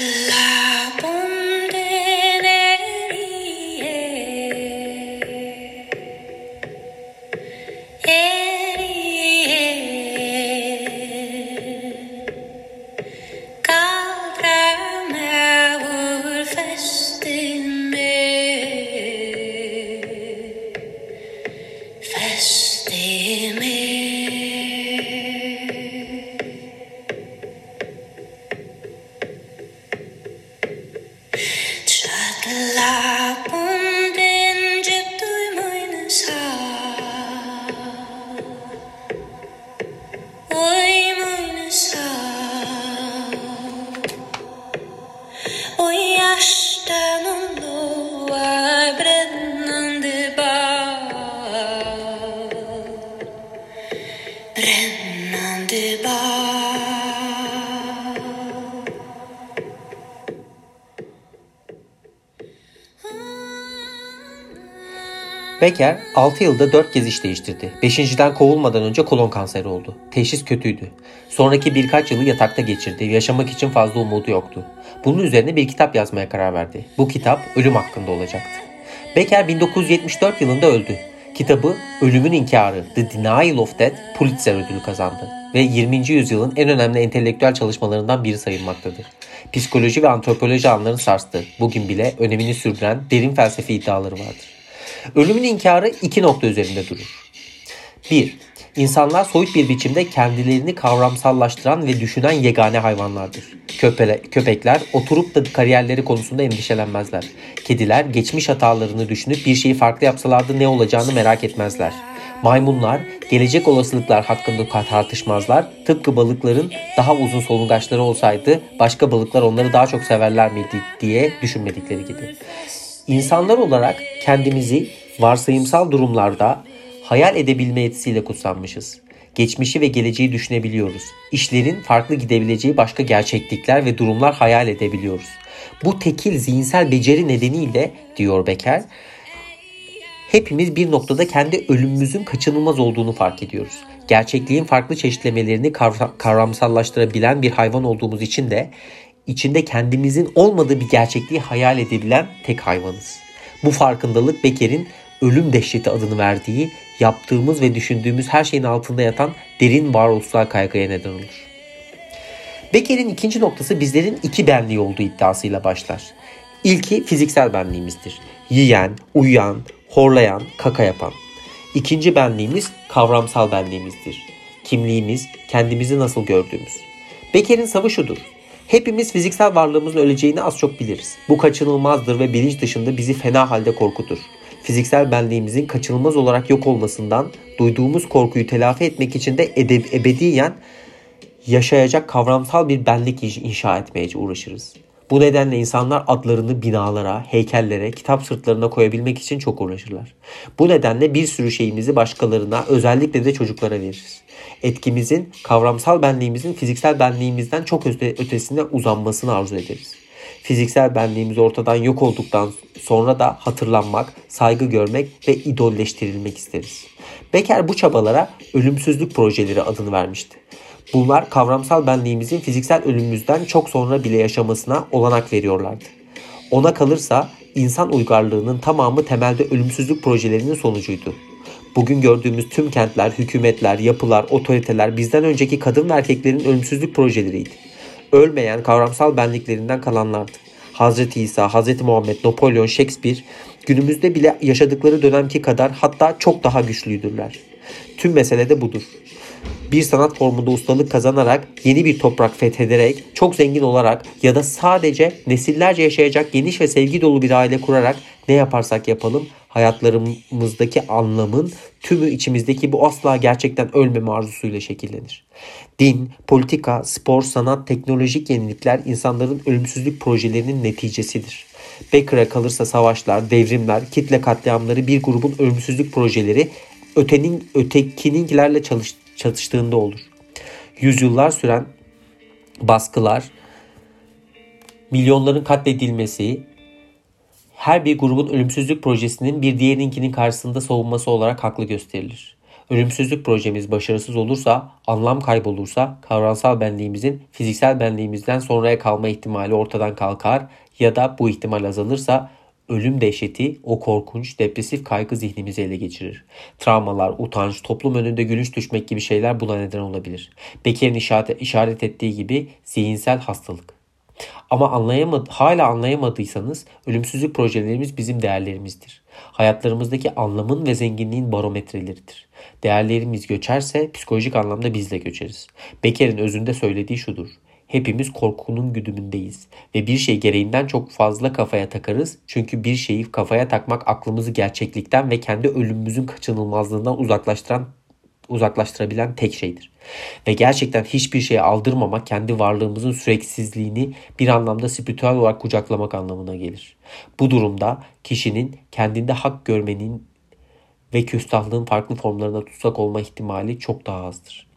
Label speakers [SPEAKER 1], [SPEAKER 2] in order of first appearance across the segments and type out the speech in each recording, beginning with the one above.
[SPEAKER 1] Okay. Becker 6 yılda 4 kez iş değiştirdi. 5.den kovulmadan önce kolon kanseri oldu. Teşhis kötüydü. Sonraki birkaç yılı yatakta geçirdi. Yaşamak için fazla umudu yoktu. Bunun üzerine bir kitap yazmaya karar verdi. Bu kitap ölüm hakkında olacaktı. Becker 1974 yılında öldü. Kitabı Ölümün İnkarı The Denial of Death Pulitzer ödülü kazandı ve 20. yüzyılın en önemli entelektüel çalışmalarından biri sayılmaktadır. Psikoloji ve antropoloji anlarını sarstı. Bugün bile önemini sürdüren derin felsefi iddiaları vardır. Ölümün inkarı iki nokta üzerinde durur. 1. İnsanlar soyut bir biçimde kendilerini kavramsallaştıran ve düşünen yegane hayvanlardır. Köpele, köpekler oturup da kariyerleri konusunda endişelenmezler. Kediler geçmiş hatalarını düşünüp bir şeyi farklı yapsalardı ne olacağını merak etmezler. Maymunlar gelecek olasılıklar hakkında tartışmazlar. Tıpkı balıkların daha uzun solungaçları olsaydı başka balıklar onları daha çok severler miydi diye düşünmedikleri gibi. İnsanlar olarak kendimizi varsayımsal durumlarda hayal edebilme yetisiyle kutsanmışız. Geçmişi ve geleceği düşünebiliyoruz. İşlerin farklı gidebileceği başka gerçeklikler ve durumlar hayal edebiliyoruz. Bu tekil zihinsel beceri nedeniyle diyor Becker, hepimiz bir noktada kendi ölümümüzün kaçınılmaz olduğunu fark ediyoruz. Gerçekliğin farklı çeşitlemelerini kavramsallaştırabilen bir hayvan olduğumuz için de içinde kendimizin olmadığı bir gerçekliği hayal edebilen tek hayvanız. Bu farkındalık Becker'in ölüm dehşeti adını verdiği, yaptığımız ve düşündüğümüz her şeyin altında yatan derin varoluşsal kaygıya neden olur. Becker'in ikinci noktası bizlerin iki benliği olduğu iddiasıyla başlar. İlki fiziksel benliğimizdir. Yiyen, uyuyan, horlayan, kaka yapan. İkinci benliğimiz kavramsal benliğimizdir. Kimliğimiz, kendimizi nasıl gördüğümüz. Becker'in savı şudur. Hepimiz fiziksel varlığımızın öleceğini az çok biliriz. Bu kaçınılmazdır ve bilinç dışında bizi fena halde korkutur. Fiziksel benliğimizin kaçınılmaz olarak yok olmasından duyduğumuz korkuyu telafi etmek için de edeb- ebediyen yaşayacak kavramsal bir benlik inşa etmeye uğraşırız. Bu nedenle insanlar adlarını binalara, heykellere, kitap sırtlarına koyabilmek için çok uğraşırlar. Bu nedenle bir sürü şeyimizi başkalarına, özellikle de çocuklara veririz. Etkimizin, kavramsal benliğimizin fiziksel benliğimizden çok öte, ötesine uzanmasını arzu ederiz. Fiziksel benliğimiz ortadan yok olduktan sonra da hatırlanmak, saygı görmek ve idolleştirilmek isteriz. Becker bu çabalara ölümsüzlük projeleri adını vermişti. Bunlar kavramsal benliğimizin fiziksel ölümümüzden çok sonra bile yaşamasına olanak veriyorlardı. Ona kalırsa insan uygarlığının tamamı temelde ölümsüzlük projelerinin sonucuydu. Bugün gördüğümüz tüm kentler, hükümetler, yapılar, otoriteler bizden önceki kadın ve erkeklerin ölümsüzlük projeleriydi. Ölmeyen kavramsal benliklerinden kalanlardı. Hazreti İsa, Hazreti Muhammed, Napolyon, Shakespeare günümüzde bile yaşadıkları dönemki kadar hatta çok daha güçlüydürler. Tüm mesele de budur bir sanat formunda ustalık kazanarak, yeni bir toprak fethederek, çok zengin olarak ya da sadece nesillerce yaşayacak geniş ve sevgi dolu bir aile kurarak ne yaparsak yapalım hayatlarımızdaki anlamın tümü içimizdeki bu asla gerçekten ölmeme arzusuyla şekillenir. Din, politika, spor, sanat, teknolojik yenilikler insanların ölümsüzlük projelerinin neticesidir. Becker'a kalırsa savaşlar, devrimler, kitle katliamları bir grubun ölümsüzlük projeleri ötenin ötekininkilerle çalış, çatıştığında olur. Yüzyıllar süren baskılar, milyonların katledilmesi, her bir grubun ölümsüzlük projesinin bir diğerinkinin karşısında savunması olarak haklı gösterilir. Ölümsüzlük projemiz başarısız olursa, anlam kaybolursa kavramsal benliğimizin fiziksel benliğimizden sonraya kalma ihtimali ortadan kalkar ya da bu ihtimal azalırsa ölüm dehşeti o korkunç, depresif kaygı zihnimizi ele geçirir. Travmalar, utanç, toplum önünde gülünç düşmek gibi şeyler buna neden olabilir. Beker'in işaret, ettiği gibi zihinsel hastalık. Ama anlayamadı, hala anlayamadıysanız ölümsüzlük projelerimiz bizim değerlerimizdir. Hayatlarımızdaki anlamın ve zenginliğin barometreleridir. Değerlerimiz göçerse psikolojik anlamda biz de göçeriz. Beker'in özünde söylediği şudur. Hepimiz korkunun güdümündeyiz ve bir şey gereğinden çok fazla kafaya takarız. Çünkü bir şeyi kafaya takmak aklımızı gerçeklikten ve kendi ölümümüzün kaçınılmazlığından uzaklaştıran uzaklaştırabilen tek şeydir. Ve gerçekten hiçbir şeye aldırmamak kendi varlığımızın süreksizliğini bir anlamda spiritüel olarak kucaklamak anlamına gelir. Bu durumda kişinin kendinde hak görmenin ve küstahlığın farklı formlarına tutsak olma ihtimali çok daha azdır.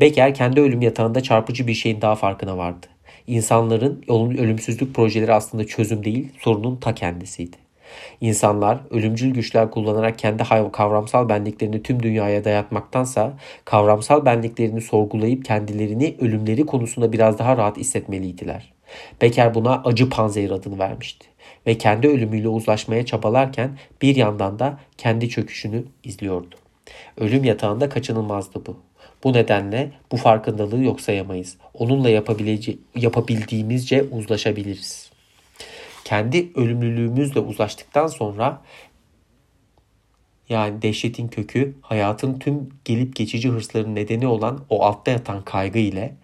[SPEAKER 1] Becker kendi ölüm yatağında çarpıcı bir şeyin daha farkına vardı. İnsanların ölümsüzlük projeleri aslında çözüm değil, sorunun ta kendisiydi. İnsanlar ölümcül güçler kullanarak kendi kavramsal benliklerini tüm dünyaya dayatmaktansa kavramsal benliklerini sorgulayıp kendilerini ölümleri konusunda biraz daha rahat hissetmeliydiler. Becker buna acı panzehir adını vermişti ve kendi ölümüyle uzlaşmaya çabalarken bir yandan da kendi çöküşünü izliyordu. Ölüm yatağında kaçınılmazdı bu. Bu nedenle bu farkındalığı yok sayamayız. Onunla yapabildiğimizce uzlaşabiliriz. Kendi ölümlülüğümüzle uzlaştıktan sonra yani dehşetin kökü hayatın tüm gelip geçici hırsların nedeni olan o altta yatan kaygı ile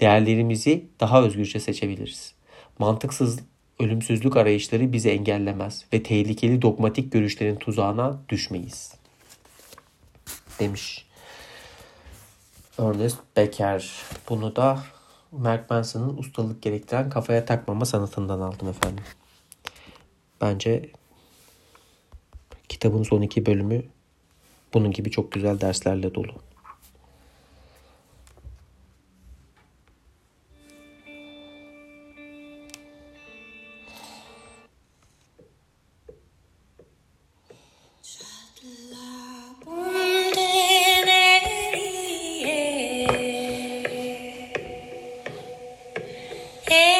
[SPEAKER 1] değerlerimizi daha özgürce seçebiliriz. Mantıksız ölümsüzlük arayışları bizi engellemez ve tehlikeli dogmatik görüşlerin tuzağına düşmeyiz. Demiş Ernest Becker. Bunu da Mark Manson'ın ustalık gerektiren kafaya takmama sanatından aldım efendim. Bence kitabın son iki bölümü bunun gibi çok güzel derslerle dolu.
[SPEAKER 2] Eh.